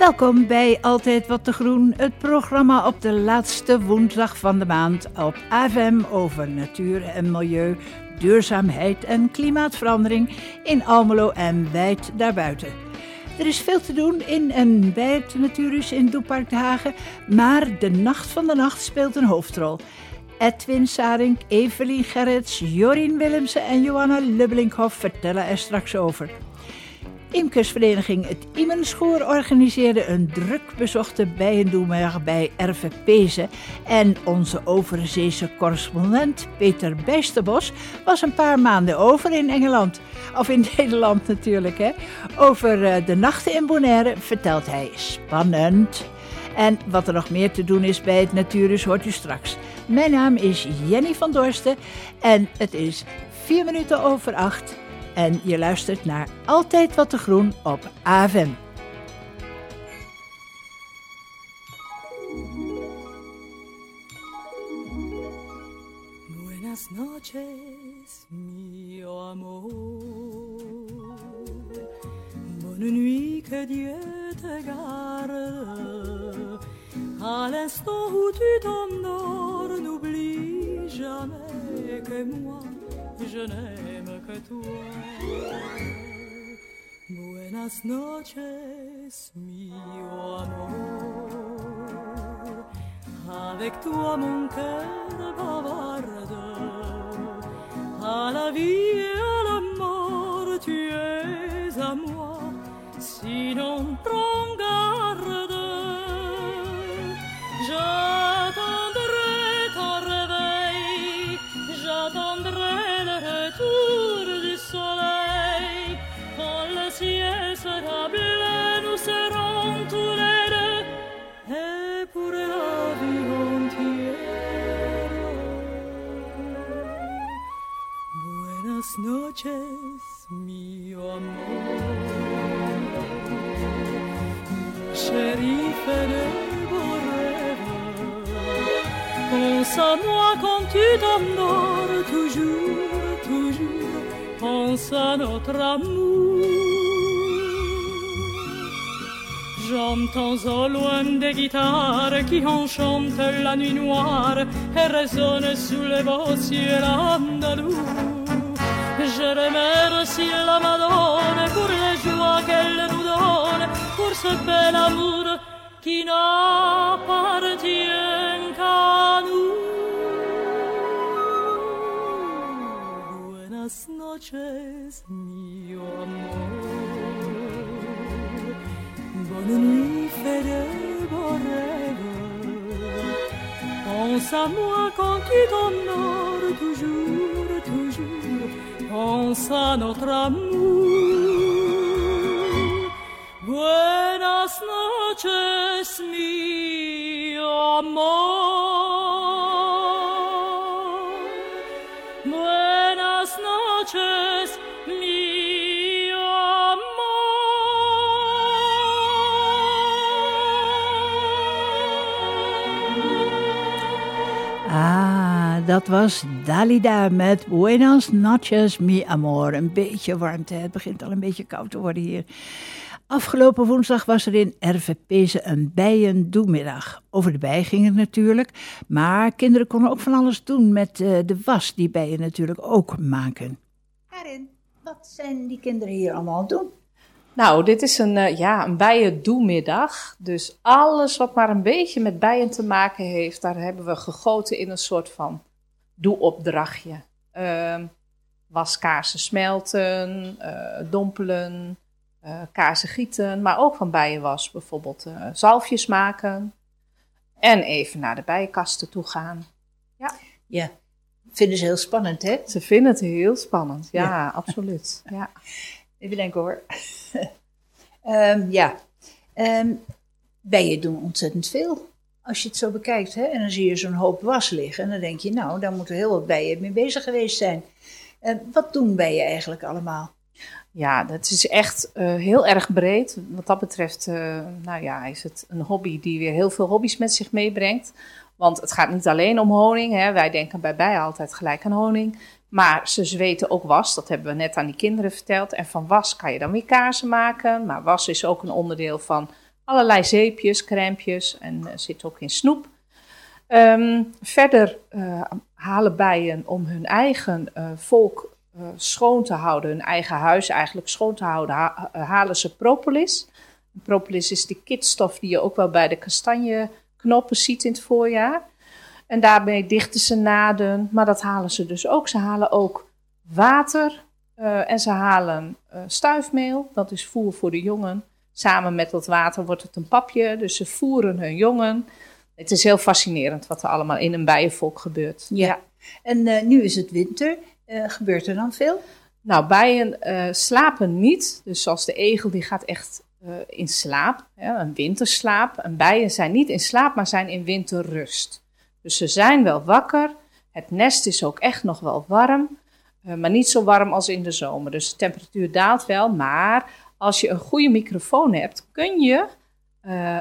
Welkom bij Altijd Wat te Groen, het programma op de laatste woensdag van de maand op AFM over natuur en milieu, duurzaamheid en klimaatverandering in Almelo en wijd daarbuiten. Er is veel te doen in en bij het Natuurhuis in Doepark de Hagen, maar de Nacht van de Nacht speelt een hoofdrol. Edwin Saring, Evelien Gerrits, Jorien Willemsen en Johanna Lubbelinkhoff vertellen er straks over. Imkersvereniging Het Imenschoor organiseerde een druk bezochte bijendoemer bij RVP'ze. En onze overzeese correspondent Peter Bijsterbos was een paar maanden over in Engeland. Of in Nederland natuurlijk. Hè. Over eh, de nachten in Bonaire vertelt hij spannend. En wat er nog meer te doen is bij het Natuurhuis hoort u straks. Mijn naam is Jenny van Dorsten en het is vier minuten over acht. En je luistert naar Altijd Wat te Groen op AFM. Buenas noches, mi amor. Bonne nuit, que Dieu te garde. À l'instant où tu t'endors, n'oublie jamais que moi, je n'aime toi. Buenas noches, mi amor. Avec toi, mon cœur bavarde. À la vie et à la mort, tu es à moi. Sinon, prends Buenas noches, mi amor. Rêves. Pense à moi quand tu t'endors, toujours, toujours. Pense à notre amour. J'entends au loin des guitares qui enchantent la nuit noire et résonnent sous les beaux ciels. Je remercie la Madone pour les joies qu'elle. Buenas noches, mi amor. Bonne nuit, de. Pense à moi quand tu toujours, toujours. Pense à notre amour. Buenas noches, mi amor. Buenas noches, mi dat was Dalida met Buenas noches, mi amor. Een beetje warmte, het begint al een beetje koud te worden hier. Afgelopen woensdag was er in RVP'se een bijendoemiddag. Over de bij ging het natuurlijk, maar kinderen konden ook van alles doen met uh, de was die bijen natuurlijk ook maken. Karin, wat zijn die kinderen hier allemaal aan het doen? Nou, dit is een, uh, ja, een bijendoemiddag. Dus alles wat maar een beetje met bijen te maken heeft, daar hebben we gegoten in een soort van doe-opdrachtje. Uh, waskaarsen smelten, uh, dompelen, uh, kaarsen gieten, maar ook van bijenwas bijvoorbeeld uh, zalfjes maken. En even naar de bijenkasten toe gaan. Ja. Ja, vinden ze heel spannend, hè? Ze vinden het heel spannend, ja, ja. absoluut. Ja. Even denken hoor. um, ja, um, bijen doen ontzettend veel. Als je het zo bekijkt, hè? En dan zie je zo'n hoop was liggen. En dan denk je, nou, daar moeten heel wat bijen mee bezig geweest zijn. Uh, wat doen bijen eigenlijk allemaal? Ja, dat is echt uh, heel erg breed. Wat dat betreft, uh, nou ja, is het een hobby die weer heel veel hobby's met zich meebrengt. Want het gaat niet alleen om honing. Hè. Wij denken bij bijen altijd gelijk aan honing. Maar ze zweten ook was. Dat hebben we net aan die kinderen verteld. En van was kan je dan weer kaarsen maken. Maar was is ook een onderdeel van allerlei zeepjes, crèmpjes en zit ook in snoep. Ehm, verder halen bijen om hun eigen volk schoon te houden, hun eigen huis eigenlijk schoon te houden, halen ze propolis. Propolis is die kitstof die je ook wel bij de kastanjeknoppen ziet in het voorjaar. En daarmee dichten ze naden, maar dat halen ze dus ook. Ze halen ook water en ze halen stuifmeel, dat is voer voor de jongen. Samen met dat water wordt het een papje, dus ze voeren hun jongen. Het is heel fascinerend wat er allemaal in een bijenvolk gebeurt. Ja, en uh, nu is het winter. gebeurt er dan veel? Nou, bijen slapen niet. Dus zoals de egel, die gaat echt in slaap, ja, een winterslaap. En bijen zijn niet in slaap, maar zijn in winterrust. Dus ze zijn wel wakker. Het nest is ook echt nog wel warm. Maar niet zo warm als in de zomer. Dus de temperatuur daalt wel. Maar als je een goede microfoon hebt, kun je uh, uh,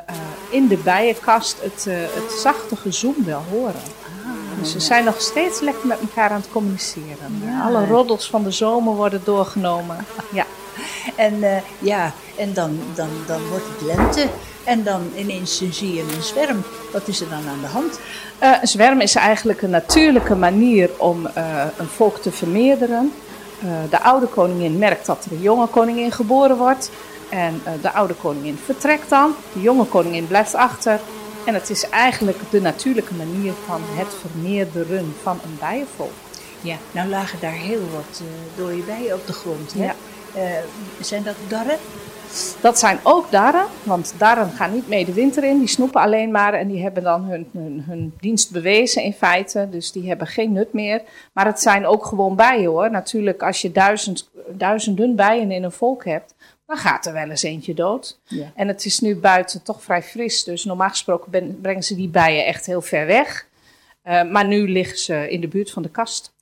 in de bijenkast het, het zachte gezoem wel horen. Ah, dus ze zijn nog steeds lekker met elkaar aan het communiceren. Ja. Alle roddels van de zomer worden doorgenomen. ja. En ja, en dan, dan, dan wordt het lente. En dan ineens zie je een zwerm. Wat is er dan aan de hand? Uh, een zwerm is eigenlijk een natuurlijke manier om uh, een volk te vermeerderen. Uh, de oude koningin merkt dat er een jonge koningin geboren wordt. En de oude koningin vertrekt dan. De jonge koningin blijft achter. En het is eigenlijk de natuurlijke manier van het vermeerderen van een bijenvolk. Ja, nou lagen daar heel wat dode bijen op de grond. Hè? Ja. zijn dat darren? Dat zijn ook darren, want darren gaan niet mee de winter in. Die snoepen alleen maar en die hebben dan hun, hun, hun, dienst bewezen in feite. Dus die hebben geen nut meer. Maar het zijn ook gewoon bijen hoor. Natuurlijk, als je duizend, duizenden bijen in een volk hebt, dan gaat er wel eens eentje dood. Ja. En het is nu buiten toch vrij fris. Dus normaal gesproken brengen ze die bijen echt heel ver weg. Uh, maar nu liggen ze in de buurt van de kast.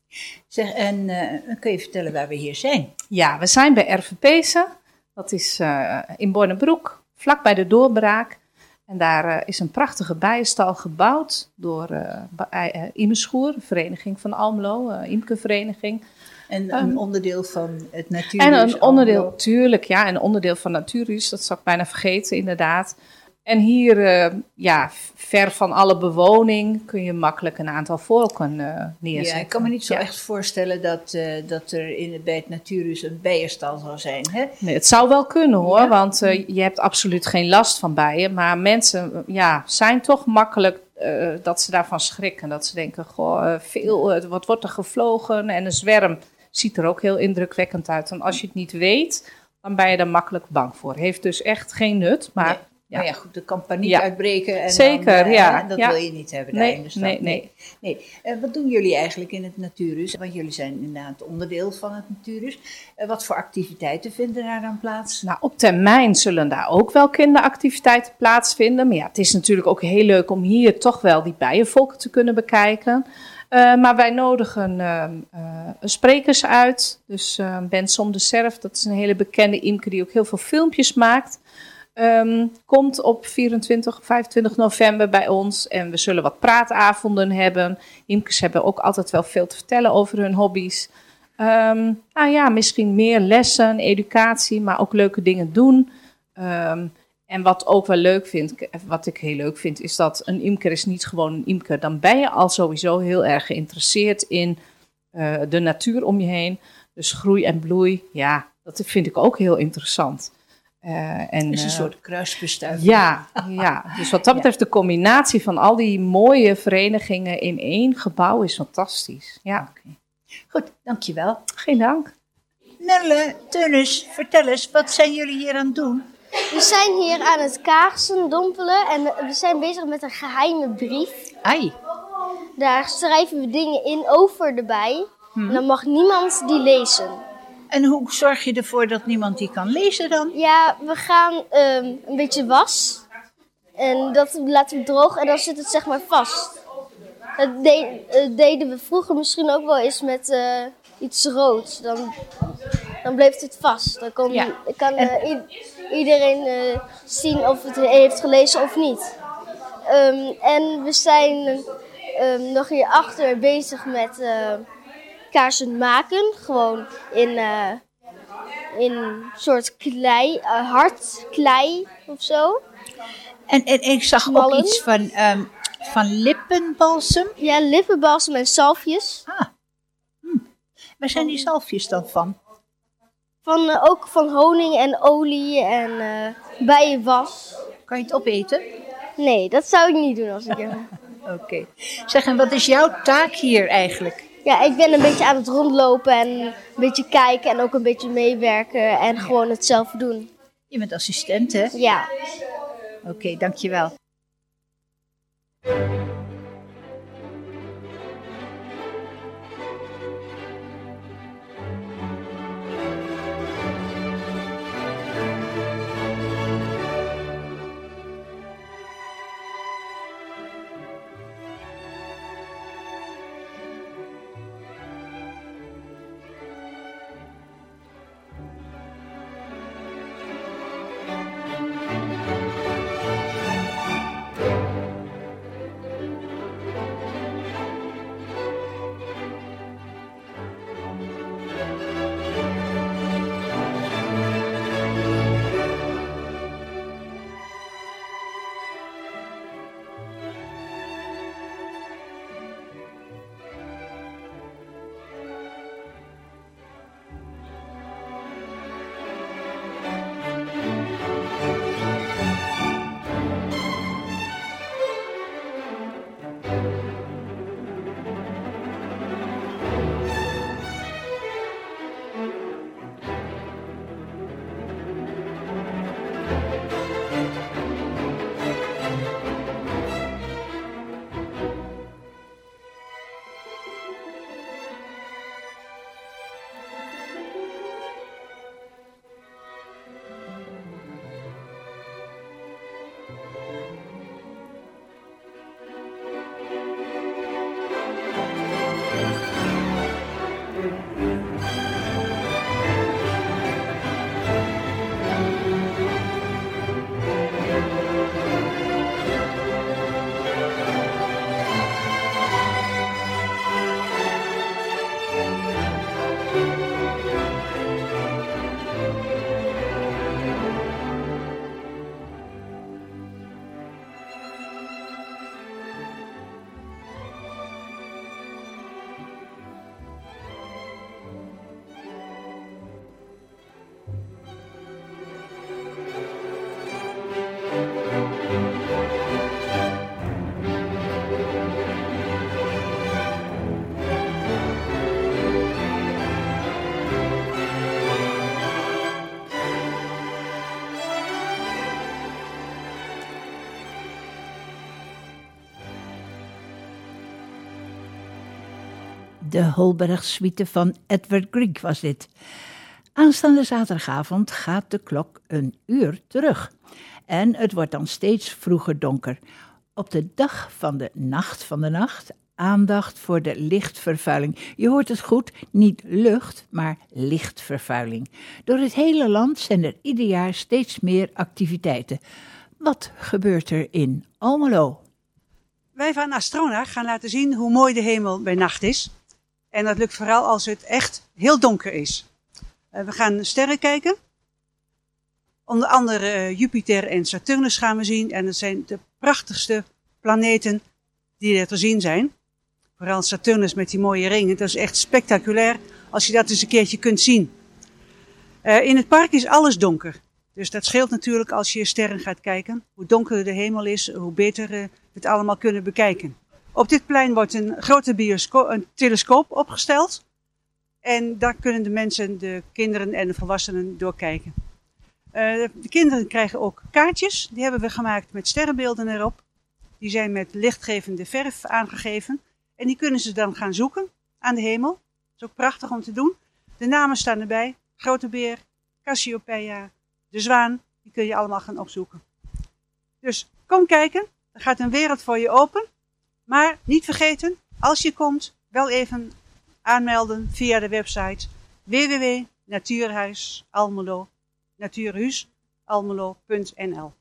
Zeg, en uh, kun je vertellen waar we hier zijn? Ja, we zijn bij RVP'se. Dat is uh, in Bornebroek, vlak bij de doorbraak. En daar uh, is een prachtige bijenstal gebouwd door uh, Imeschoer, vereniging van Almelo, uh, Imkevereniging. En een um, onderdeel van het Natuurhuis En een onderdeel, Almelo. tuurlijk, ja, een onderdeel van Natuurhuis, dat zou ik bijna vergeten inderdaad. En hier, uh, ja, ver van alle bewoning, kun je makkelijk een aantal volken uh, neerzetten. Ja, ik kan me niet zo ja. echt voorstellen dat, uh, dat er in, bij het Natuurhuis een bijenstal zou zijn. Hè? Nee, het zou wel kunnen hoor, ja. want je hebt absoluut geen last van bijen. Maar mensen ja, zijn toch makkelijk dat ze daarvan schrikken. Dat ze denken, goh, veel, wat wordt er gevlogen? En een zwerm ziet er ook heel indrukwekkend uit. En als je het niet weet, dan ben je er makkelijk bang voor. Heeft dus echt geen nut, maar... Nee. Ja. Nou ja, goed, er kan paniek ja. uitbreken. En Zeker, dan, uh, ja. Dat ja. wil je niet hebben. Nee, nee, nee. nee. nee. Uh, wat doen jullie eigenlijk in het Natuurhuis? Want jullie zijn inderdaad onderdeel van het Natuurhuis. Uh, wat voor activiteiten vinden daar dan plaats? Nou, op termijn zullen daar ook wel kinderactiviteiten plaatsvinden. Maar ja, het is natuurlijk ook heel leuk om hier toch wel die bijenvolken te kunnen bekijken. Uh, maar wij nodigen uh, uh, sprekers uit. Dus Ben Som de Serf, dat is een hele bekende imker die ook heel veel filmpjes maakt. Um, komt op 24, 25 november bij ons en we zullen wat praatavonden hebben. Imkers hebben ook altijd wel veel te vertellen over hun hobby's. Um, nou ja, misschien meer lessen, educatie, maar ook leuke dingen doen. Um, en wat ook wel leuk vind, wat ik heel leuk vind, is dat een imker is niet gewoon een imker. Dan ben je al sowieso heel erg geïnteresseerd in uh, de natuur om je heen. Dus groei en bloei, ja, dat vind ik ook heel interessant. Uh, en, is een uh, soort kruisbestuiving. Ja, ja, dus wat dat betreft, de combinatie van al die mooie verenigingen in één gebouw is fantastisch. Ja. Okay. Goed, dankjewel. Geen dank. Nelle, Teunis, vertel eens, wat zijn jullie hier aan het doen? We zijn hier aan het kaarsen dompelen en we zijn bezig met een geheime brief. Ai. Daar schrijven we dingen in over de bij. Hmm. En dan mag niemand die lezen. En hoe zorg je ervoor dat niemand die kan lezen dan? Ja, we gaan um, een beetje was. En dat laten we droog en dan zit het zeg maar vast. Dat de uh, deden we vroeger misschien ook wel eens met uh, iets roods. Dan, dan bleef het vast. Dan kon, ja. kan uh, iedereen zien of het heeft gelezen of niet. Um, en we zijn um, nog hierachter bezig met kaarsen maken. Gewoon in, uh, in soort klei, uh, hard klei of zo. En, en ik zag ook iets van, ehm, van lippenbalsem. Ja, lippenbalsem en zalfjes. Ah. Hm. Waar zijn die zalfjes dan van? Van, eh, ook van honing en olie en eh bijenwas. Kan je het opeten? Nee, dat zou ik niet doen als ik... eh, Oké. Zeg, en wat is jouw taak hier eigenlijk? Ja, ik ben een beetje aan het rondlopen en een beetje kijken en ook een beetje meewerken en gewoon het zelf doen. Je bent assistent, hè? Ja. Oké, dankjewel. De Holberg-suite van Edward Grieg was dit. Aanstaande zaterdagavond gaat de klok een uur terug. En het wordt dan steeds vroeger donker. Op de dag van de nacht van de nacht aandacht voor de lichtvervuiling. Je hoort het goed, niet lucht, maar lichtvervuiling. Door het hele land zijn er ieder jaar steeds meer activiteiten. Wat gebeurt er in Almelo? Wij van Astrona gaan laten zien hoe mooi de hemel bij nacht is. En dat lukt vooral als het echt heel donker is. Uh, we gaan sterren kijken. Onder andere uh, Jupiter en Saturnus gaan we zien. En dat zijn de prachtigste planeten die er te zien zijn. Vooral Saturnus met die mooie ringen. Dat is echt spectaculair als je dat eens een keertje kunt zien. Uh, in het park is alles donker. Dus dat scheelt natuurlijk als je sterren gaat kijken. Hoe donkerder de hemel is, hoe beter we het allemaal kunnen bekijken. Op dit plein wordt een grote een telescoop opgesteld. En daar kunnen de mensen, de kinderen en de volwassenen doorkijken. Uh, de kinderen krijgen ook kaartjes. Die hebben we gemaakt met sterrenbeelden erop. Die zijn met lichtgevende verf aangegeven. En die kunnen ze dan gaan zoeken aan de hemel. Dat is ook prachtig om te doen. De namen staan erbij. Grote beer, Cassiopeia, de zwaan. Die kun je allemaal gaan opzoeken. Dus kom kijken. Er gaat een wereld voor je open. Maar niet vergeten, als je komt, wel even aanmelden via de website www.natuurhuis Almelo, natuurhuisalmelo.nl.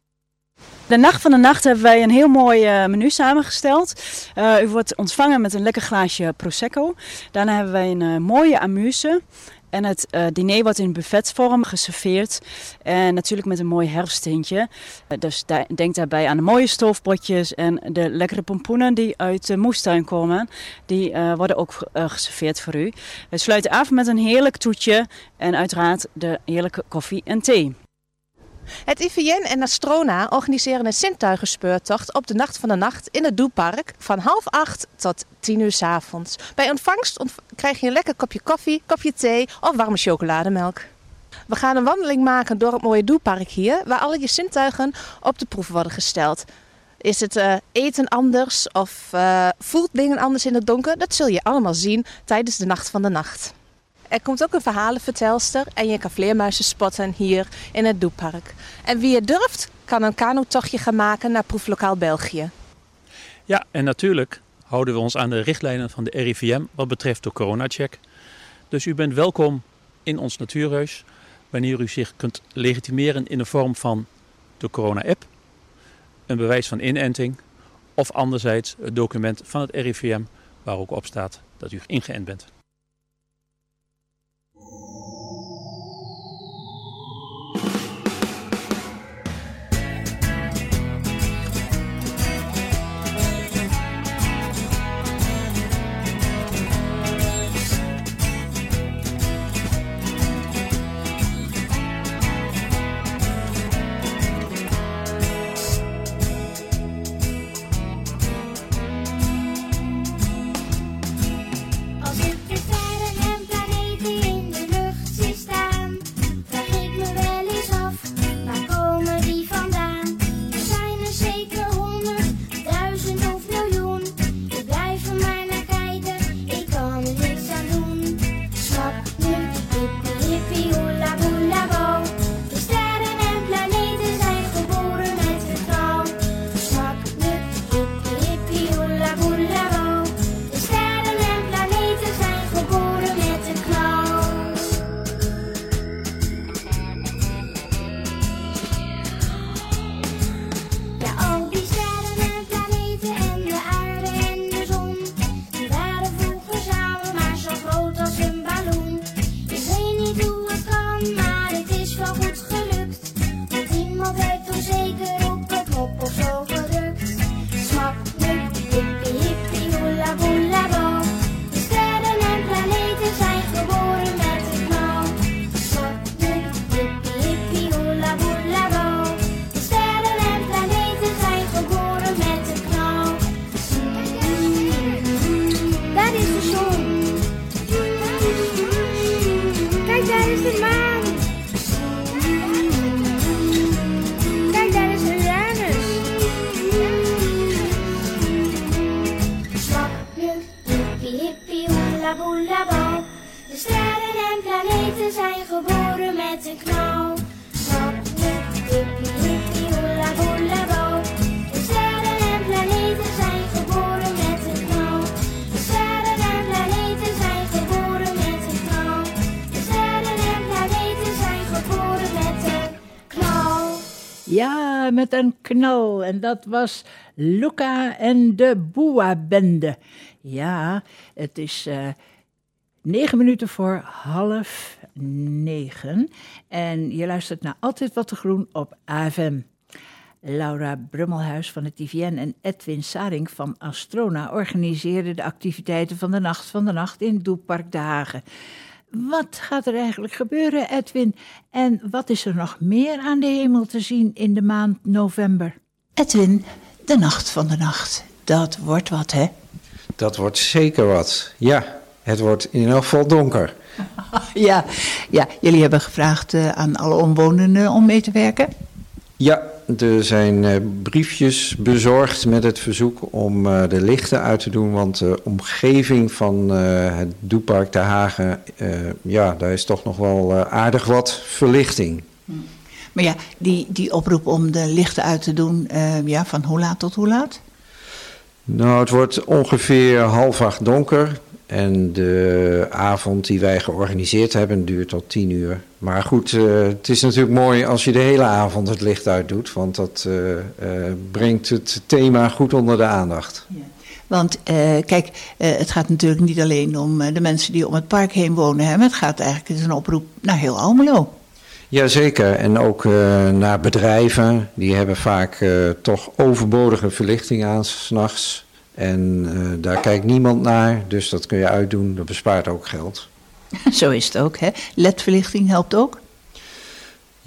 De nacht van de nacht hebben wij een heel mooi uh, menu samengesteld. Uh, u wordt ontvangen met een lekker glaasje Prosecco. Daarna hebben wij een uh, mooie amuse. En het uh, diner wordt in buffetvorm geserveerd. En natuurlijk met een mooi herfsttintje. Uh, dus denk daarbij aan de mooie stoofpotjes en de lekkere pompoenen die uit de moestuin komen. Die uh, worden ook geserveerd voor u. We sluiten af met een heerlijk toetje en uiteraard de heerlijke koffie en thee. Het IVN en Astrona organiseren een zintuigenspeurtocht op de Nacht van de Nacht in het Doepark van half acht tot tien uur s avonds. Bij ontvangst krijg je een lekker kopje koffie, kopje thee of warme chocolademelk. We gaan een wandeling maken door het mooie Doepark hier, waar alle je zintuigen op de proef worden gesteld. Is het uh, eten anders of uh, voelt dingen anders in het donker? Dat zul je allemaal zien tijdens de Nacht van de Nacht. Er komt ook een verhalenvertelster en je kan vleermuizen spotten hier in het Doepark. En wie het durft, kan een kanotochtje gaan maken naar proeflokaal België. Ja, en natuurlijk houden we ons aan de richtlijnen van de RIVM wat betreft de coronacheck. Dus u bent welkom in ons natuurhuis wanneer u zich kunt legitimeren in de vorm van de corona-app, een bewijs van inenting of anderzijds het document van het RIVM waar ook op staat dat u ingeënt bent. En dat was Luca en de Boa-bende. Ja, het is uh, negen minuten voor half negen. En je luistert naar Altijd Wat te Groen op AFM. Laura Brummelhuis van het IVN en Edwin Saring van Astrona organiseerden de activiteiten van de Nacht van de Nacht in Doepark De Hagen. Wat gaat er eigenlijk gebeuren, Edwin? En wat is er nog meer aan de hemel te zien in de maand november? Edwin, de nacht van de nacht. Dat wordt wat, hè? Dat wordt zeker wat. Ja, het wordt in elk geval donker. ja, ja, jullie hebben gevraagd uh, aan alle omwonenden om mee te werken? Ja, er zijn uh, briefjes bezorgd met het verzoek om uh, de lichten uit te doen. Want de omgeving van uh, het Doepark de Hagen, ja, daar is toch nog wel aardig wat verlichting. Maar ja, die, die oproep om de lichten uit te doen, ja, van hoe laat tot hoe laat? Nou, het wordt ongeveer half acht donker. En de avond die wij georganiseerd hebben duurt tot tien uur. Maar goed, uh, het is natuurlijk mooi als je de hele avond het licht uit doet, want dat uh, uh, brengt het thema goed onder de aandacht. Ja. Want kijk, het gaat natuurlijk niet alleen om de mensen die om het park heen wonen. Hè, maar het gaat eigenlijk, het is een oproep naar heel Almelo. Jazeker, en ook naar bedrijven. Die hebben vaak toch overbodige verlichting aan s'nachts. En daar kijkt niemand naar, dus dat kun je uitdoen. Dat bespaart ook geld. Zo is het ook, hè? LED-verlichting helpt ook?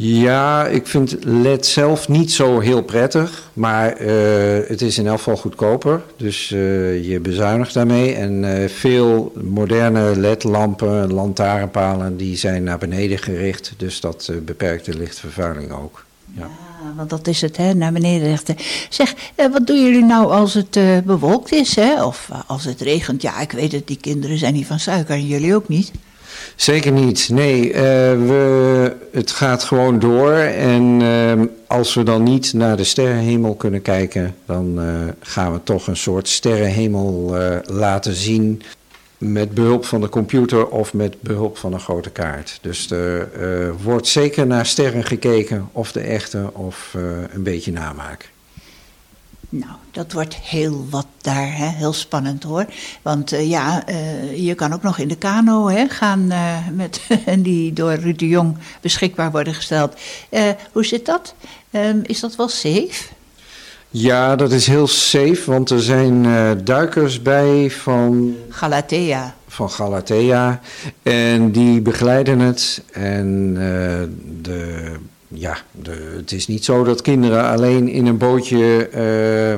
Ja, ik vind LED zelf niet zo heel prettig, maar uh, het is in elk geval goedkoper. Dus uh, je bezuinigt daarmee. En uh, veel moderne LED-lampen, lantaarnpalen, die zijn naar beneden gericht. Dus dat beperkt de lichtvervuiling ook. Ja. Want dat is het, hè, naar beneden richten. Zeg, wat doen jullie nou als het bewolkt is, hè? Of als het regent? Ja, ik weet het, die kinderen zijn niet van suiker en jullie ook niet. Zeker niet. Nee, we, het gaat gewoon door. En als we dan niet naar de sterrenhemel kunnen kijken, dan gaan we toch een soort sterrenhemel laten zien. Met behulp van de computer of met behulp van een grote kaart. Dus er wordt zeker naar sterren gekeken, of de echte of een beetje namaak. Nou, dat wordt heel wat daar, hè? heel spannend hoor. Want uh, ja, je kan ook nog in de kano hè, gaan, uh, met, die door Ruud Jong beschikbaar worden gesteld. hoe zit dat? Ehm, is dat wel safe? Ja, dat is heel safe, want er zijn duikers bij van... Galatea. Van Galatea. En die begeleiden het. En de ja, de, het is niet zo dat kinderen alleen in een bootje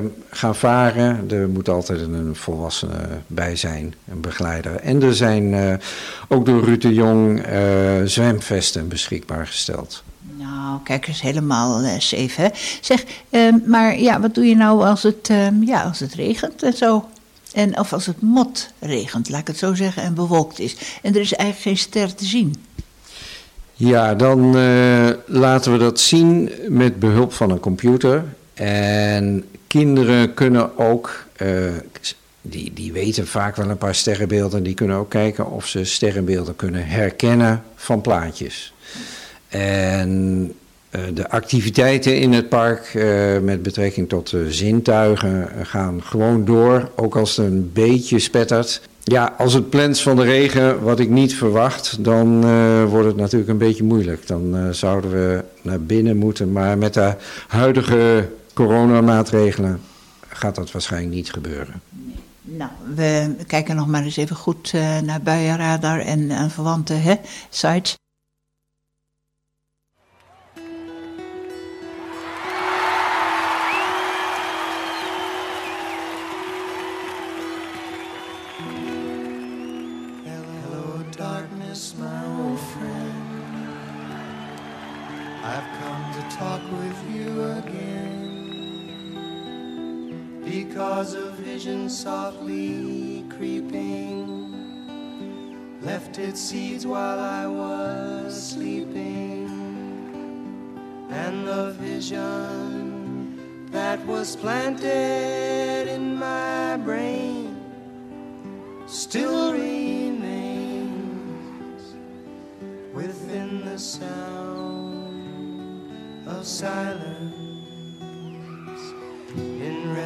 uh, gaan varen. Er moet altijd een volwassene bij zijn, een begeleider. En er zijn ook door Ruud de Jong zwemvesten beschikbaar gesteld. Kijk eens, helemaal safe, hè? Zeg, ehm, maar ja, wat doe je nou als het, ehm, ja, als het regent en zo? En, of als het mot regent, laat ik het zo zeggen, en bewolkt is. En er is eigenlijk geen ster te zien. Ja, dan uh, laten we dat zien met behulp van een computer. En kinderen kunnen ook, uh, die, die weten vaak wel een paar sterrenbeelden, die kunnen ook kijken of ze sterrenbeelden kunnen herkennen van plaatjes. En de activiteiten in het park met betrekking tot de zintuigen gaan gewoon door, ook als het een beetje spettert. Ja, als het plant van de regen, wat ik niet verwacht, dan wordt het natuurlijk een beetje moeilijk. Dan zouden we naar binnen moeten. Maar met de huidige coronamaatregelen gaat dat waarschijnlijk niet gebeuren. Nou, we kijken nog maar eens even goed naar buienradar en, en verwante hè, sites. Softly creeping left its seeds while I was sleeping, and the vision that was planted in my brain still remains within the sound of silence.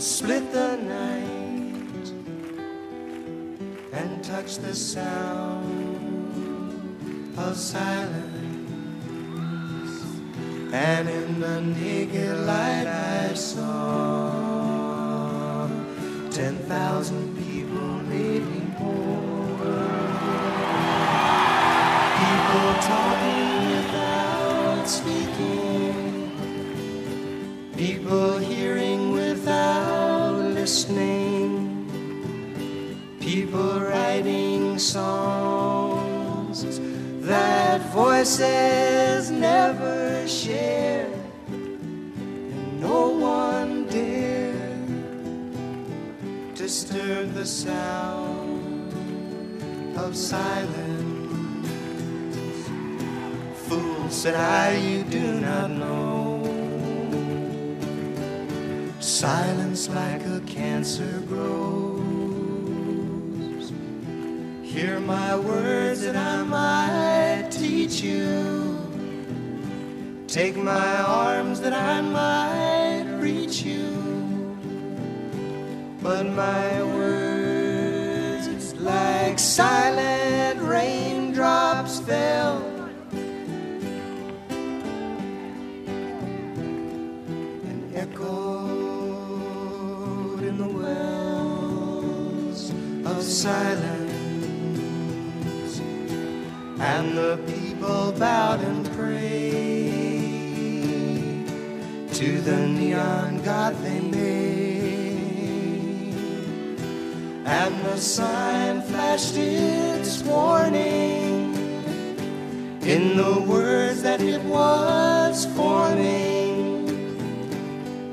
split the night and touch the sound of silence. And in the naked light I saw ten thousand people making poor. People talking without speaking. People People writing songs that voices never share. And no one dared disturb the sound of silence. Fool, said I, you do not know. Silence like a cancer grows. Hear my words that I might teach you. Take my arms that I might reach you. But my words, like silent raindrops, fell. And echoed in the wells of silence. And the people bowed and prayed to the neon god they made. And the sign flashed its warning in the words that it was forming.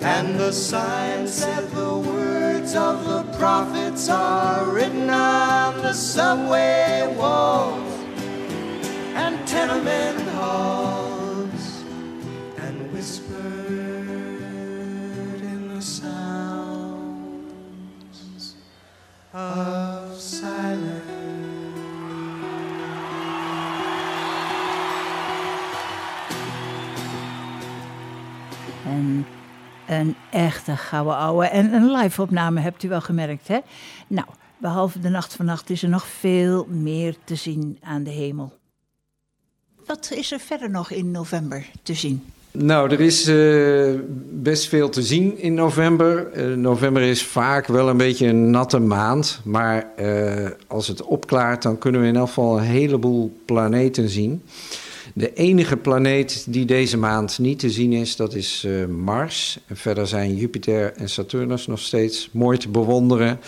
And the sign said the words of the prophets are written on the subway and halls whispered in the sounds of silence. En een echte gouden ouwe. En een live opname hebt u wel gemerkt, hè? Nou, behalve de nacht vannacht is er nog veel meer te zien aan de hemel. Wat is er verder nog in november te zien? Nou, er is eh, best veel te zien in november. Eh, november is vaak wel een beetje een natte maand. Maar eh, als het opklaart, dan kunnen we in elk geval een heleboel planeten zien. De enige planeet die deze maand niet te zien is, dat is Mars. Verder zijn Jupiter en Saturnus nog steeds mooi te bewonderen.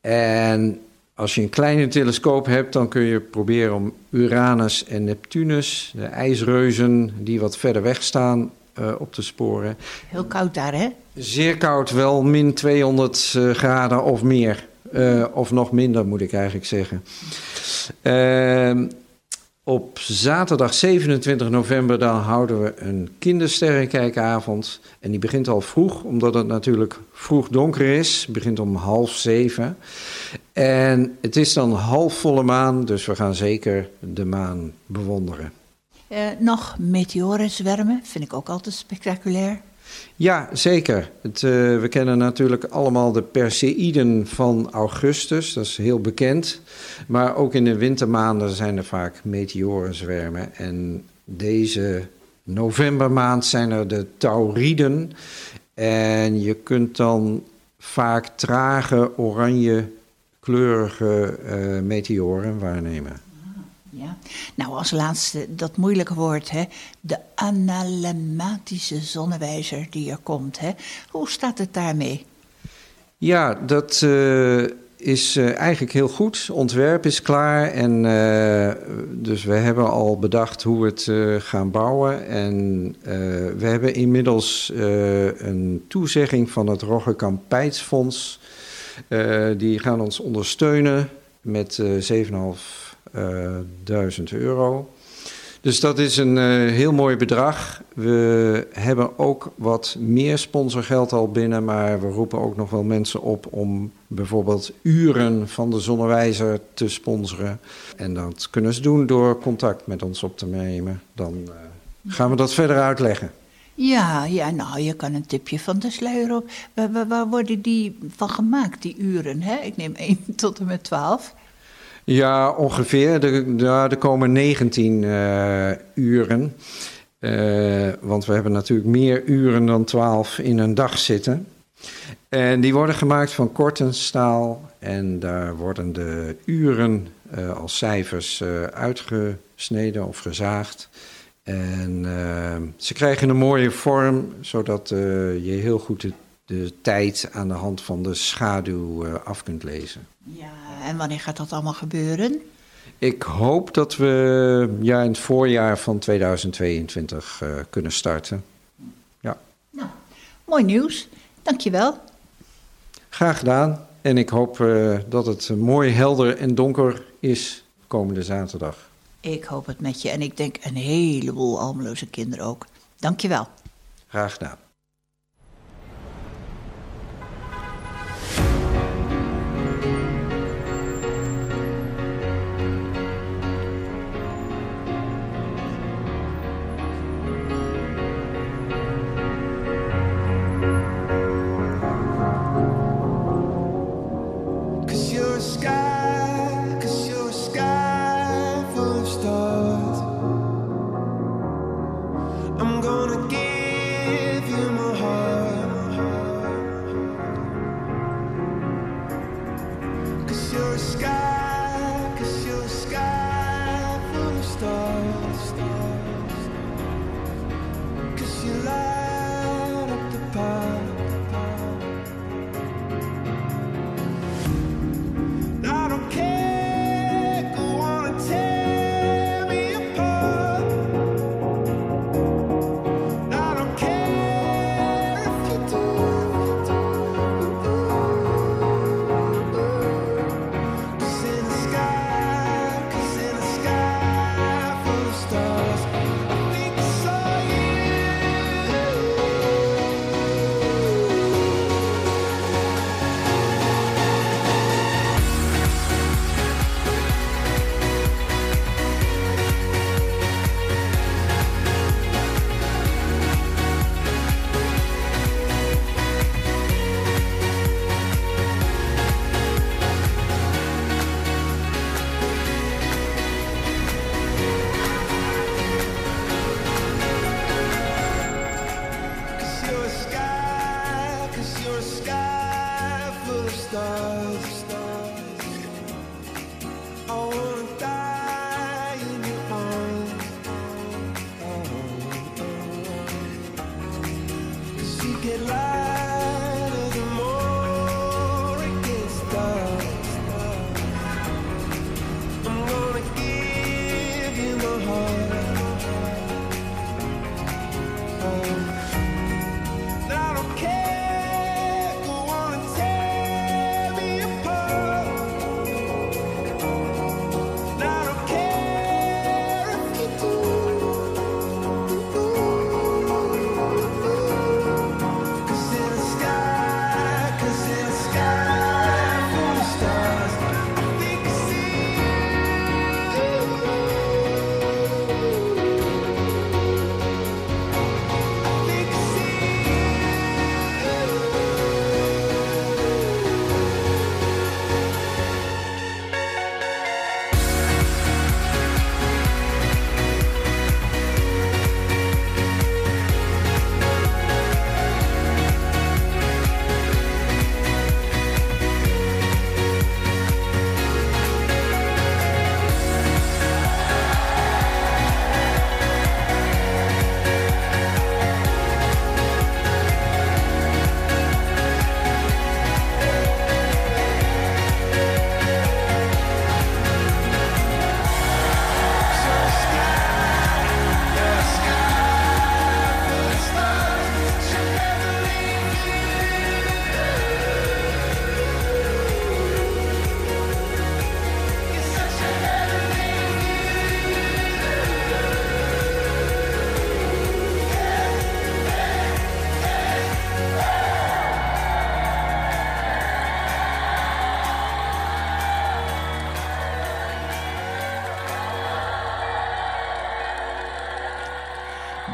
En als je een kleine telescoop hebt, dan kun je proberen om Uranus en Neptunus, de ijsreuzen die wat verder weg staan, eh, op te sporen. Heel koud daar, hè? Zeer koud, wel min 200 eh, graden of meer. Eh, of nog minder, moet ik eigenlijk zeggen. Op zaterdag 27 november dan houden we een kindersterrenkijkavond. En die begint al vroeg, omdat het natuurlijk vroeg donker is. Het begint om half zeven. En het is dan half volle maan, dus we gaan zeker de maan bewonderen. Eh, nog meteorenzwermen, vind ik ook altijd spectaculair. Ja, zeker. Het, eh, we kennen natuurlijk allemaal de Perseïden van augustus, dat is heel bekend. Maar ook in de wintermaanden zijn er vaak meteorenzwermen. En deze novembermaand zijn er de Tauriden. En je kunt dan vaak trage, oranje kleurige eh, meteoren waarnemen. Ja. Nou, als laatste dat moeilijke woord, hè? de analematische zonnewijzer die er komt. Hè? Hoe staat het daarmee? Ja, dat eh, is eh, eigenlijk heel goed. Ontwerp is klaar. En, eh, dus we hebben al bedacht hoe we het gaan bouwen. En we hebben inmiddels een toezegging van het Roggekamp Pijtsfonds. die gaan ons ondersteunen met 7,5 eh, duizend euro. Dus dat is een eh, heel mooi bedrag. We hebben ook wat meer sponsorgeld al binnen, maar we roepen ook nog wel mensen op om bijvoorbeeld uren van de zonnewijzer te sponsoren. En dat kunnen ze doen door contact met ons op te nemen. Dan eh, gaan we dat verder uitleggen. Ja, ja, nou, je kan een tipje van de sluier op. Waar, waar worden die van gemaakt, die uren? Hè? Ik neem 1 tot en met 12. Ja, ongeveer. Er, komen 19 eh, uren. Eh, want we hebben natuurlijk meer uren dan 12 in een dag zitten. En die worden gemaakt van kortenstaal. En daar worden de uren eh, als cijfers uitgesneden of gezaagd. En ze krijgen een mooie vorm, zodat je heel goed de, de tijd aan de hand van de schaduw af kunt lezen. Ja, en wanneer gaat dat allemaal gebeuren? Ik hoop dat we ja, in het voorjaar van 2022 eh, kunnen starten. Ja, Nou, mooi nieuws. Dankjewel. graag gedaan. En ik hoop uh, dat het mooi helder en donker is komende zaterdag. Ik hoop het met je en ik denk een heleboel Almeloze kinderen ook. Dankjewel. Graag gedaan.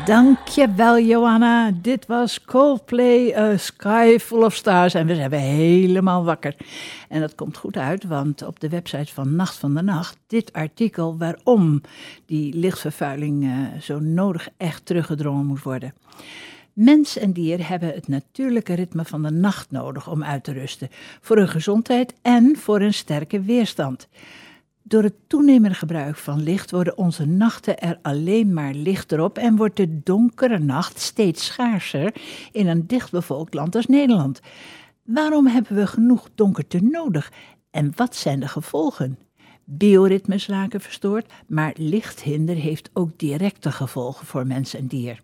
Dankjewel, Johanna. Dit was Coldplay, A Sky Full of Stars. En we zijn weer helemaal wakker. En dat komt goed uit, want op de website van Nacht van de Nacht... dit artikel waarom die lichtvervuiling uh, zo nodig echt teruggedrongen moet worden. Mens en dier hebben het natuurlijke ritme van de nacht nodig om uit te rusten. Voor hun gezondheid en voor een sterke weerstand. Door het toenemende gebruik van licht worden onze nachten er alleen maar lichter op en wordt de donkere nacht steeds schaarser in een dichtbevolkt land als Nederland. Waarom hebben we genoeg donkerte nodig en wat zijn de gevolgen? Bioritmes raken verstoord, maar lichthinder heeft ook directe gevolgen voor mens en dier.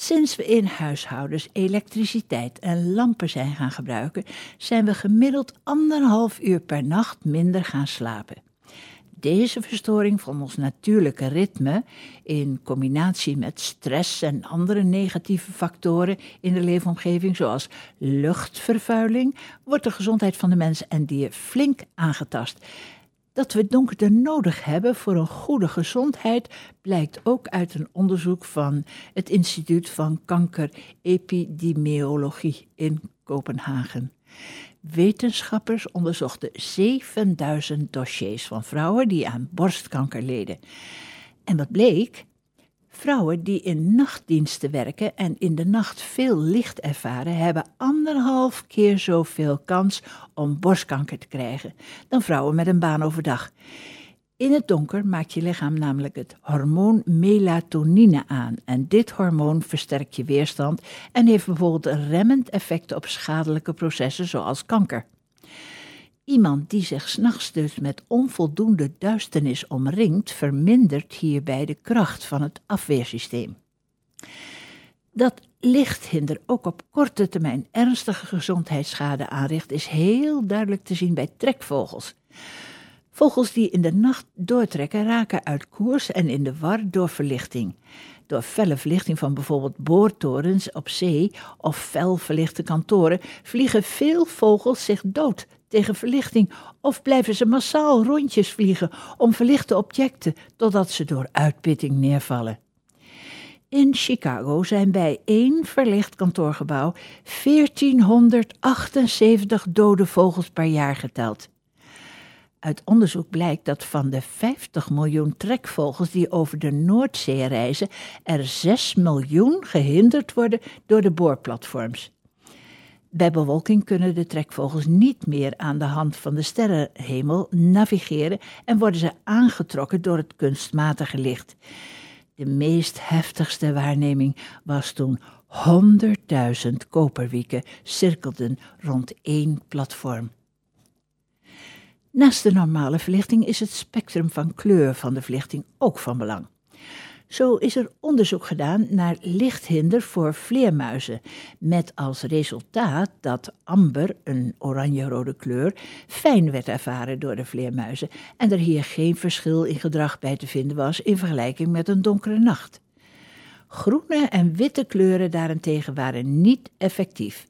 Sinds we in huishoudens elektriciteit en lampen zijn gaan gebruiken, zijn we gemiddeld anderhalf uur per nacht minder gaan slapen. Deze verstoring van ons natuurlijke ritme, in combinatie met stress en andere negatieve factoren in de leefomgeving, zoals luchtvervuiling, wordt de gezondheid van de mens en dier flink aangetast. Dat we donkerte nodig hebben voor een goede gezondheid blijkt ook uit een onderzoek van het Instituut van Kankerepidemiologie in Kopenhagen. Wetenschappers onderzochten 7000 dossiers van vrouwen die aan borstkanker leden. En wat bleek? Vrouwen die in nachtdiensten werken en in de nacht veel licht ervaren, hebben anderhalf keer zoveel kans om borstkanker te krijgen dan vrouwen met een baan overdag. In het donker maakt je lichaam namelijk het hormoon melatonine aan. En dit hormoon versterkt je weerstand en heeft bijvoorbeeld een remmend effect op schadelijke processen zoals kanker. Iemand die zich s'nachts dus met onvoldoende duisternis omringt, vermindert hierbij de kracht van het afweersysteem. Dat lichthinder ook op korte termijn ernstige gezondheidsschade aanricht, is heel duidelijk te zien bij trekvogels. Vogels die in de nacht doortrekken raken uit koers en in de war door verlichting. Door felle verlichting van bijvoorbeeld boortorens op zee of fel verlichte kantoren vliegen veel vogels zich dood tegen verlichting of blijven ze massaal rondjes vliegen om verlichte objecten totdat ze door uitputting neervallen. In Chicago zijn bij één verlicht kantoorgebouw 1478 dode vogels per jaar geteld. Uit onderzoek blijkt dat van de 50 miljoen trekvogels die over de Noordzee reizen, er 6 miljoen gehinderd worden door de boorplatforms. Bij bewolking kunnen de trekvogels niet meer aan de hand van de sterrenhemel navigeren en worden ze aangetrokken door het kunstmatige licht. De meest heftigste waarneming was toen 100.000 koperwieken cirkelden rond één platform. Naast de normale verlichting is het spectrum van kleur van de verlichting ook van belang. Zo is er onderzoek gedaan naar lichthinder voor vleermuizen, met als resultaat dat amber, een oranje-rode kleur, fijn werd ervaren door de vleermuizen en er hier geen verschil in gedrag bij te vinden was in vergelijking met een donkere nacht. Groene en witte kleuren daarentegen waren niet effectief.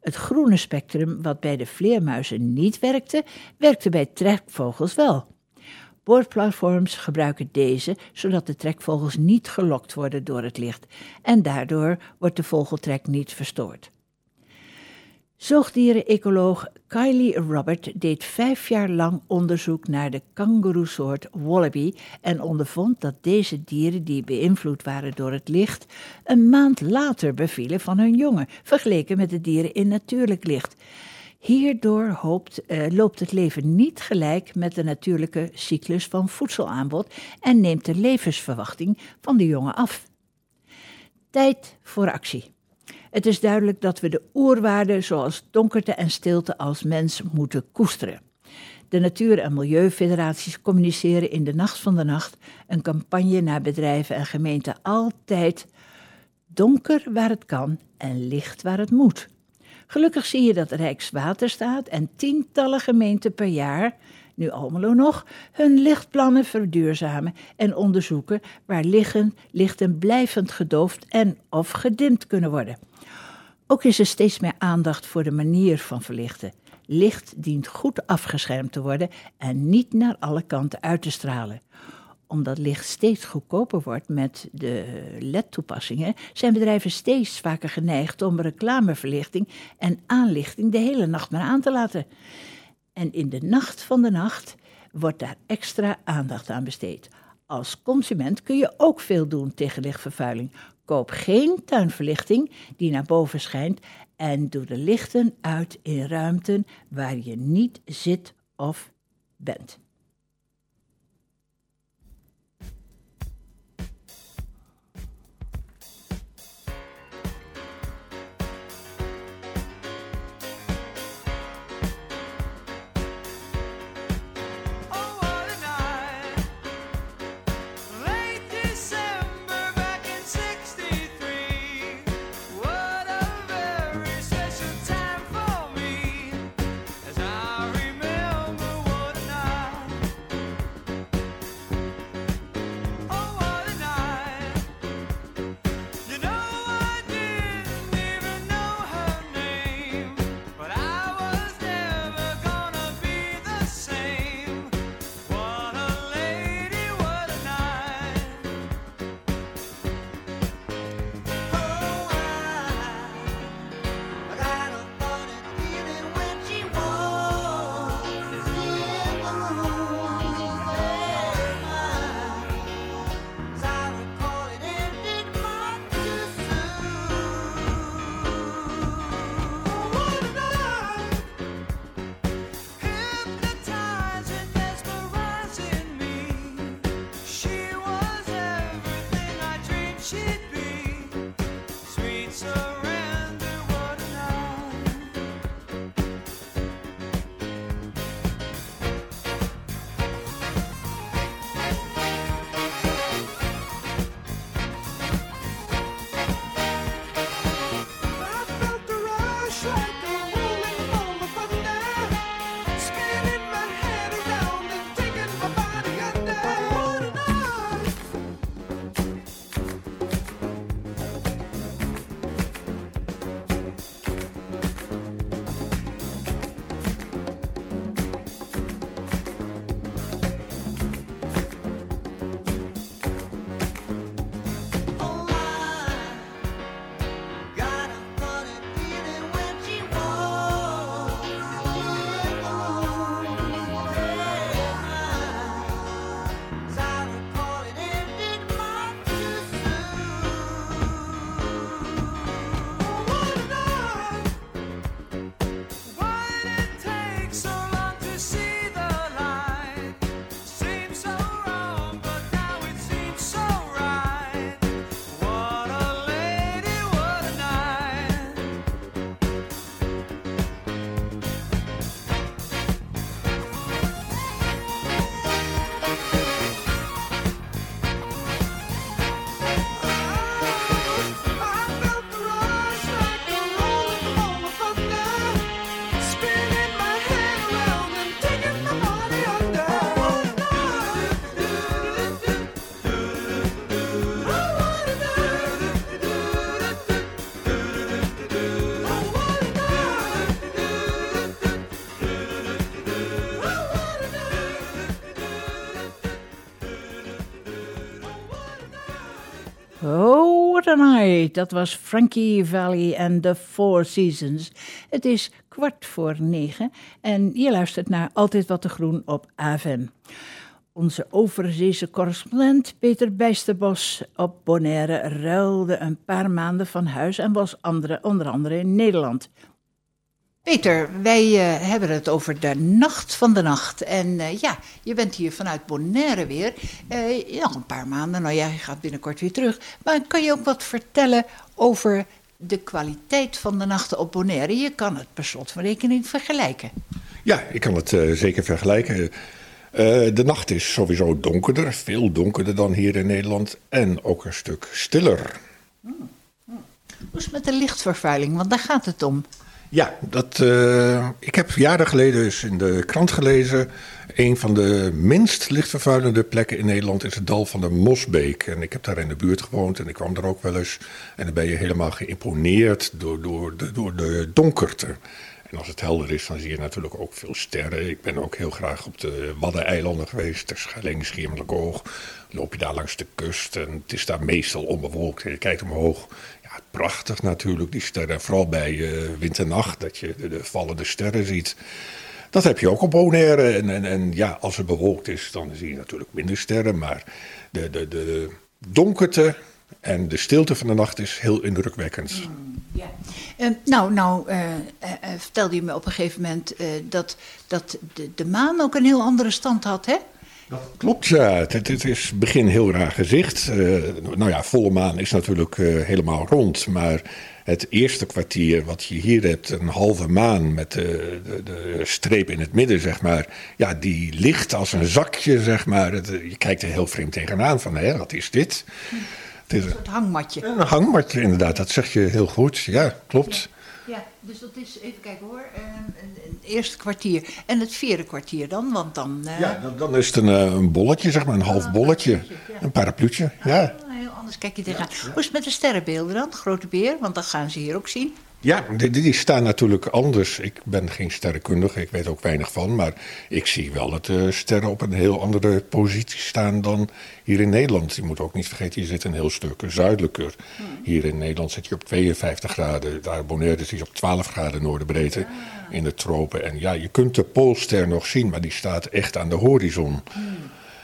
Het groene spectrum, wat bij de vleermuizen niet werkte, werkte bij trekvogels wel. Boordplatforms gebruiken deze zodat de trekvogels niet gelokt worden door het licht en daardoor wordt de vogeltrek niet verstoord. Zoogdieren-ecoloog Kylie Robert deed vijf jaar lang onderzoek naar de kangoeroesoort wallaby en ondervond dat deze dieren die beïnvloed waren door het licht een maand later bevielen van hun jongen, vergeleken met de dieren in natuurlijk licht. Hierdoor uh, loopt het leven niet gelijk met de natuurlijke cyclus van voedselaanbod en neemt de levensverwachting van de jongen af. Tijd voor actie. Het is duidelijk dat we de oerwaarden zoals donkerte en stilte als mens moeten koesteren. De Natuur- en Milieufederaties communiceren in de Nacht van de Nacht een campagne naar bedrijven en gemeenten altijd donker waar het kan en licht waar het moet. Gelukkig zie je dat Rijkswaterstaat en tientallen gemeenten per jaar, nu Almelo nog, hun lichtplannen verduurzamen en onderzoeken waar liggen, lichten blijvend gedoofd en of gedimd kunnen worden. Ook is er steeds meer aandacht voor de manier van verlichten. Licht dient goed afgeschermd te worden en niet naar alle kanten uit te stralen. Omdat licht steeds goedkoper wordt met de LED-toepassingen, zijn bedrijven steeds vaker geneigd om reclameverlichting en aanlichting de hele nacht maar aan te laten. En in de nacht van de nacht wordt daar extra aandacht aan besteed. Als consument kun je ook veel doen tegen lichtvervuiling. Koop geen tuinverlichting die naar boven schijnt en doe de lichten uit in ruimten waar je niet zit of bent. Dat was Frankie Valley en The Four Seasons. Het is kwart voor negen en je luistert naar Altijd Wat te Groen op AFM. Onze overzeese correspondent Peter Bijsterbos op Bonaire ruilde een paar maanden van huis en was onder andere in Nederland. Peter, wij uh, hebben het over de nacht van de nacht. En uh, ja, je bent hier vanuit Bonaire weer. Uh, nog een paar maanden, nou ja, je gaat binnenkort weer terug. Maar kan je ook wat vertellen over de kwaliteit van de nachten op Bonaire? Je kan het per slot van rekening vergelijken. Ja, ik kan het zeker vergelijken. de nacht is sowieso donkerder, veel donkerder dan hier in Nederland. En ook een stuk stiller. Hmm. Hmm. Hoe is het met de lichtvervuiling? Want daar gaat het om. Ja, dat, uh, ik heb jaren geleden eens in de krant gelezen. Een van de minst lichtvervuilende plekken in Nederland is het dal van de Mosbeek. En ik heb daar in de buurt gewoond en ik kwam daar ook wel eens. En dan ben je helemaal geïmponeerd door, door, de, door de donkerte. En als het helder is, dan zie je natuurlijk ook veel sterren. Ik ben ook heel graag op de Waddeneilanden geweest, ter Schelling, Schiermonnikoog. Loop je daar langs de kust en het is daar meestal onbewolkt. En je kijkt omhoog prachtig natuurlijk, die sterren. Vooral bij uh, winternacht, dat je de, de, vallende sterren ziet. Dat heb je ook op Bonaire. En, en, en, ja, als het bewolkt is, dan zie je natuurlijk minder sterren. Maar de, de, de donkerte en de stilte van de nacht is heel indrukwekkend. Mm. Uh, nou, nou uh, vertelde je me op een gegeven moment dat, dat de, de maan ook een heel andere stand had, hè? Klopt, ja. Het, het, is begin heel raar gezicht. Uh, nou ja, volle maan is natuurlijk uh, helemaal rond. Maar het eerste kwartier wat je hier hebt, een halve maan met de, de, de streep in het midden, zeg maar. Ja, die ligt als een zakje, zeg maar. Het, je kijkt er heel vreemd tegenaan van, hè, wat is dit? Het is een soort hangmatje. Een hangmatje, inderdaad. Dat zeg je heel goed. Ja, klopt. Ja, dus dat is, even kijken hoor, uh, het eerste kwartier. En het vierde kwartier dan, want dan... Uh... Ja, dan, dan, is het een, uh, een bolletje, zeg maar, een half bolletje. Een parapluutje, ja. Ah, heel anders kijk je tegenaan. Hoe is het met de sterrenbeelden dan, grote beer? Want dat gaan ze hier ook zien. Ja, die, die, staan natuurlijk anders. Ik ben geen sterrenkundige, ik weet ook weinig van. Maar ik zie wel dat de sterren op een heel andere positie staan dan hier in Nederland. Je moet ook niet vergeten, je zit een heel stuk zuidelijker. Hmm. Hier in Nederland zit je op 52 graden. Daar Bonaire is op 12 graden noordenbreedte ah. in de tropen. En ja, je kunt de Poolster nog zien, maar die staat echt aan de horizon. Hmm.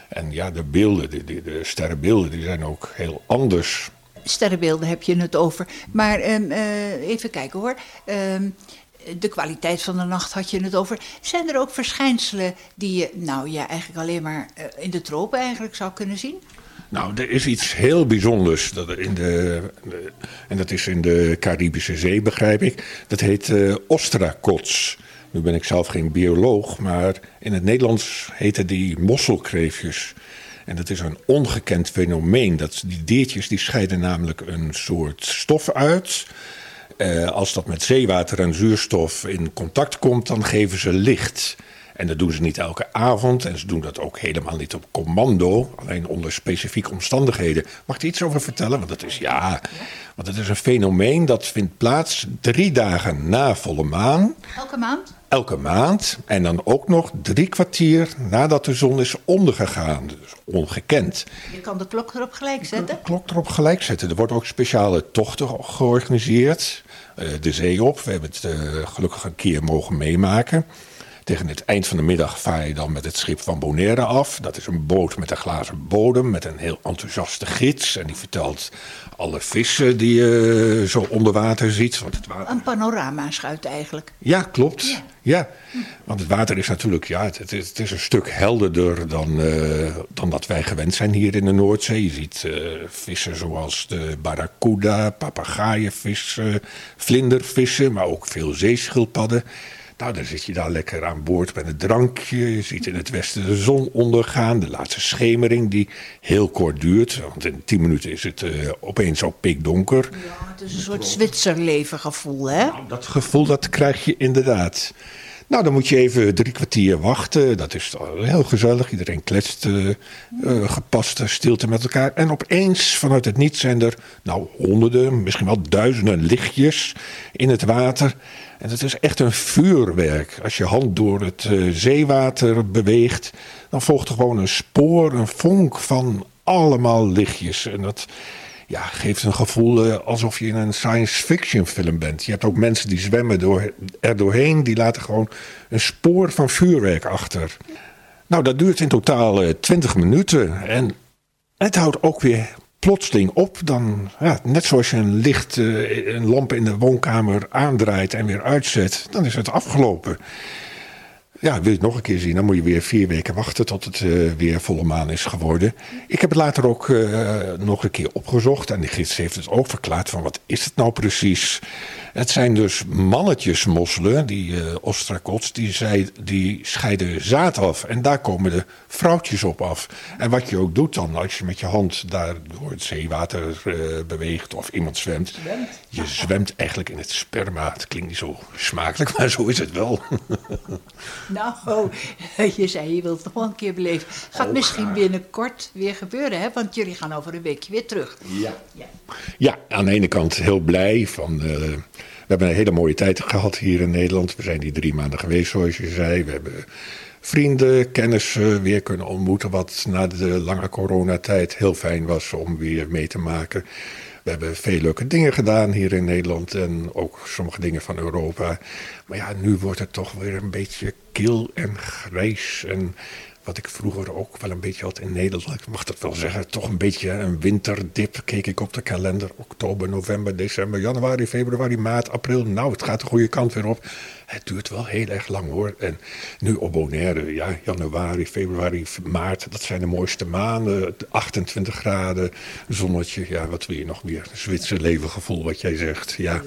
En ja, de beelden, de, de, de sterrenbeelden, die zijn ook heel anders sterrenbeelden heb je het over. Maar um, uh, even kijken hoor. Um, de kwaliteit van de nacht had je het over. Zijn er ook verschijnselen die je, nou ja, eigenlijk alleen maar uh, in de tropen eigenlijk zou kunnen zien? Nou, er is iets heel bijzonders. Dat in de, en dat is in de Caribische Zee, begrijp ik. Dat heet uh. Nu ben ik zelf geen bioloog, maar in het Nederlands heten die mosselkreefjes. En dat is een ongekend fenomeen. Dat, die diertjes die scheiden namelijk een soort stof uit. Eh, als dat met zeewater en zuurstof in contact komt, dan geven ze licht. En dat doen ze niet elke avond en ze doen dat ook helemaal niet op commando, alleen onder specifieke omstandigheden. Mag ik er iets over vertellen? Want dat is ja, want het is een fenomeen dat vindt plaats drie dagen na volle maan. Elke maand? Elke maand. En dan ook nog drie kwartier nadat de zon is ondergegaan. Dus ongekend. Je kan de klok erop gelijk zetten? De klok erop gelijk zetten. Er wordt ook speciale tochten georganiseerd. Uh, de zee op. We hebben het uh, gelukkig een keer mogen meemaken. Tegen het eind van de middag vaar je dan met het schip van Bonaire af. Dat is een boot met een glazen bodem, met een heel enthousiaste gids. En die vertelt alle vissen die je zo onder water ziet. Want het water... Een panorama-schuit eigenlijk. Ja, klopt. Ja. want het water is natuurlijk ja, het, is, het is een stuk helderder dan, uh, dan dat wij gewend zijn hier in de Noordzee. Je ziet uh, vissen zoals de barracuda, papegaaien, vlindervissen, maar ook veel zeeschildpadden. Nou, dan zit je daar lekker aan boord met een drankje. Je ziet in het westen de zon ondergaan. De laatste schemering die heel kort duurt. Want in tien minuten is het uh, opeens al pikdonker. Ja, het is een soort Zwitserleven gevoel, hè? Nou, dat gevoel dat krijg je inderdaad. Nou, dan moet je even drie kwartier wachten. Dat is heel gezellig. Iedereen kletst uh, uh, gepaste stilte met elkaar. En opeens, vanuit het niets, zijn er nou honderden, misschien wel duizenden lichtjes in het water. En het is echt een vuurwerk. Als je hand door het uh, zeewater beweegt, dan volgt er gewoon een spoor, een vonk van allemaal lichtjes. En dat, ja, geeft een gevoel eh, alsof je in een science fiction film bent. Je hebt ook mensen die zwemmen door, er doorheen, die laten gewoon een spoor van vuurwerk achter. Nou, dat duurt in totaal uh, 20 minuten. En het houdt ook weer plotseling op. Dan, ja, net zoals je een licht, uh, een lamp in de woonkamer aandraait en weer uitzet, dan is het afgelopen. Ja, wil je het nog een keer zien, dan moet je weer vier weken wachten tot het uh, weer volle maan is geworden. Ik heb het later ook uh, nog een keer opgezocht en de gids heeft het ook verklaard van wat is het nou precies. Het zijn dus mannetjesmosselen, die uh, ostrakots, die, zij, die scheiden zaad af. En daar komen de vrouwtjes op af. En wat je ook doet dan, als je met je hand daar door het zeewater uh, beweegt of iemand zwemt. Zwemt? Je zwemt eigenlijk in het sperma. Het klinkt niet zo smakelijk, maar zo is het wel. nou, je zei je wilt het nog wel een keer beleven. Gaat oh, misschien graag. binnenkort weer gebeuren, hè? Want jullie gaan over een weekje weer terug. Ja. Ja, ja aan de ene kant heel blij van... Uh, we hebben een hele mooie tijd gehad hier in Nederland. We zijn die drie maanden geweest, zoals je zei. We hebben vrienden, kennissen weer kunnen ontmoeten. Wat na de lange coronatijd heel fijn was om weer mee te maken. We hebben veel leuke dingen gedaan hier in Nederland en ook sommige dingen van Europa. Maar ja, nu wordt het toch weer een beetje kil en grijs. En wat ik vroeger ook wel een beetje had in Nederland, ik mag dat wel zeggen, toch een beetje een winterdip. Keek ik op de kalender, oktober, november, december, januari, februari, maart, april. Nou, het gaat de goede kant weer op. Het duurt wel heel erg lang hoor. En nu op Bonaire, ja, januari, februari, maart, dat zijn de mooiste maanden. 28 graden, zonnetje, ja, wat wil je nog meer? Zwitser levengevoel, wat jij zegt, ja.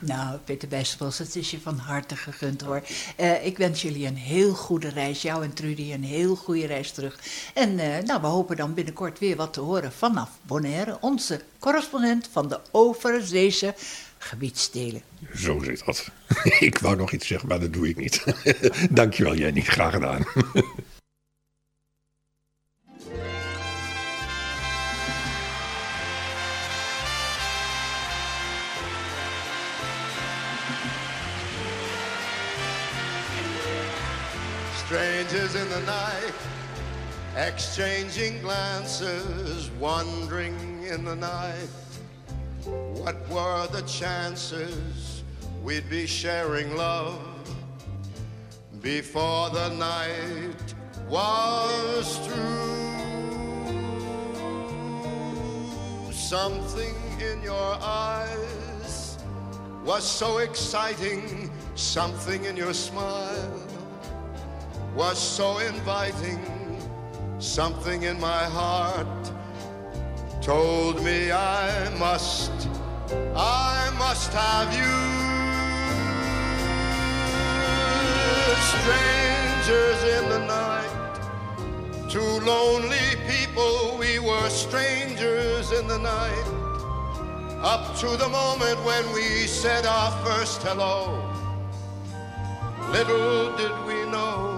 Nou, Peter Bijsterbos, het is je van harte gegund hoor. Uh, ik wens jullie een heel goede reis. Jou en Trudy een heel goede reis terug. En uh, nou, we hopen dan binnenkort weer wat te horen vanaf Bonaire. Onze correspondent van de overzeese gebiedsdelen. Zo zit dat. ik wou nog iets zeggen, maar dat doe ik niet. Dankjewel Jenny, graag gedaan. Strangers in the night, exchanging glances, wandering in the night. What were the chances we'd be sharing love before the night was through? Something in your eyes was so exciting, something in your smile was so inviting. Something in my heart told me I must, I must have you. Strangers in the night, two lonely people, we were strangers in the night. Up to the moment when we said our first hello, little did we know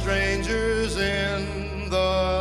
strangers in the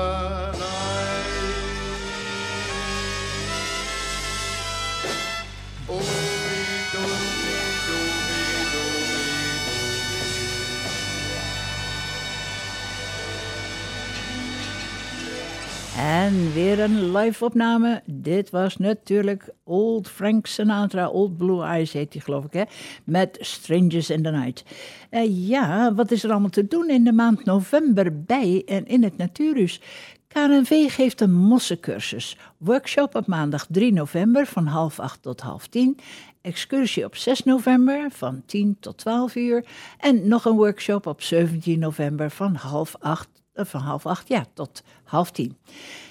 En weer een live opname. Dit was natuurlijk Old Frank Sinatra, Old Blue Eyes heet die geloof ik, hè? met Strangers in the Night. Uh, ja, wat is er allemaal te doen in de maand november bij en in het Natuurhuis? KNV geeft een mossencursus. Workshop op maandag 3 november van half acht tot half tien. Excursie op 6 november van 10 tot 12 uur. En nog een workshop op 17 november van half acht eh, van half acht ja, tot half tien.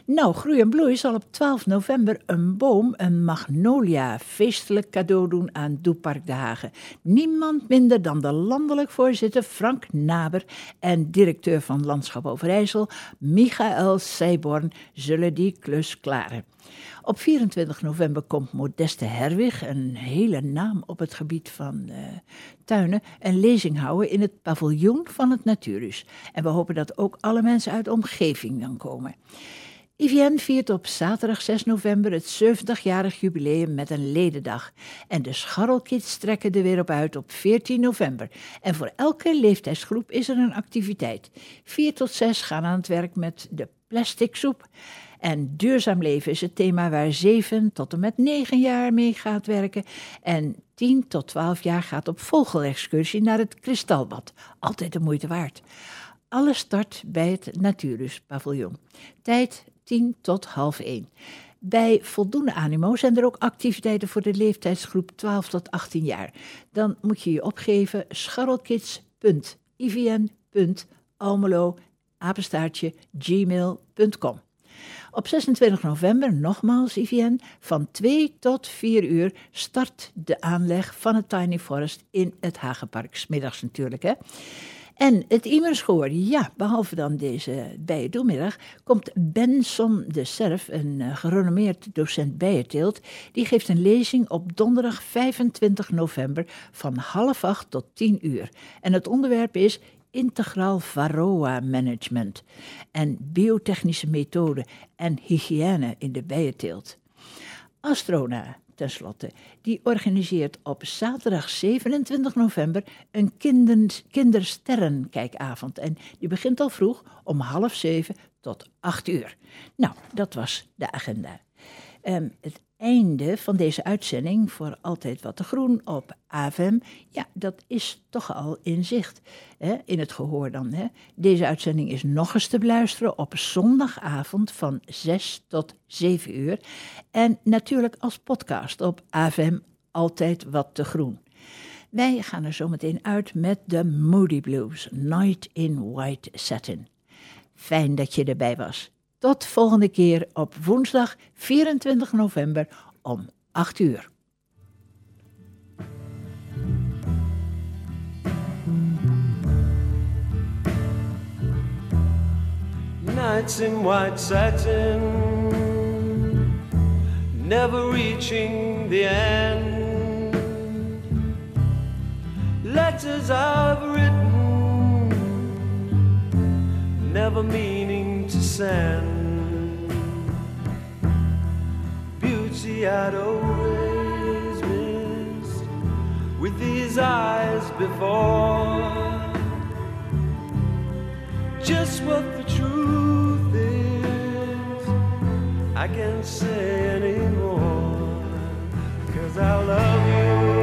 Nou, Groei en Bloei zal op 12 november een boom, een magnolia, feestelijk cadeau doen aan Doepark De Hagen. Niemand minder dan de landelijk voorzitter Frank Naber en directeur van Landschap Overijssel, Michael Seiborn, zullen die klus klaren. Op 24 november komt Modeste Herwig, een hele naam op het gebied van uh, tuinen, een lezing houden in het paviljoen van het Natuurhuis. En we hopen dat ook alle mensen uit de omgeving dan komen. IVN viert op zaterdag 6 november het 70-jarig jubileum met een ledendag. En de scharrelkids trekken er weer op uit op 14 november. En voor elke leeftijdsgroep is er een activiteit. 4 tot 6 gaan aan het werk met de plastic soep. En duurzaam leven is het thema waar 7 tot en met 9 jaar mee gaat werken. En 10 tot 12 jaar gaat op vogelexcursie naar het Kristalbad. Altijd de moeite waard. Alles start bij het Natuurus paviljoen. Tijd 10 tot half 1. Bij voldoende animo zijn er ook activiteiten voor de leeftijdsgroep 12 tot 18 jaar. Dan moet je je opgeven scharrelkids.ivn.almelo. Op 26 november, nogmaals IVN, van 2 tot 4 uur start de aanleg van het Tiny Forest in het Hagenpark. Smiddags natuurlijk, hè. En het Imerschoor, ja, behalve dan deze bijendoelmiddag, komt Benson de Serf, een uh, gerenommeerd docent bijenteelt, die geeft een lezing op donderdag 25 november van half acht tot 10 uur. En het onderwerp is integraal varroa management en biotechnische methoden en hygiëne in de bijenteelt. Astrona, tenslotte, die organiseert op zaterdag 27 november een kinder, kindersterrenkijkavond. En die begint al vroeg om half zeven tot acht uur. Nou, dat was de agenda. Um, het einde van deze uitzending voor Altijd Wat te Groen op AVM, ja, dat is toch al in zicht, hè, in het gehoor dan. Hè. Deze uitzending is nog eens te beluisteren op zondagavond van 6 tot 7 uur. En natuurlijk als podcast op AVM Altijd Wat te Groen. Wij gaan er zometeen uit met de Moody Blues, Night in White Satin. Fijn dat je erbij was. Tot volgende keer op woensdag 24 november om 8 uur. Nights in white satin, never reaching the end. Letters I've written, never meaning to send. Beauty I'd always missed with these eyes before. Just what the truth is, I can't say anymore. Cause I love you.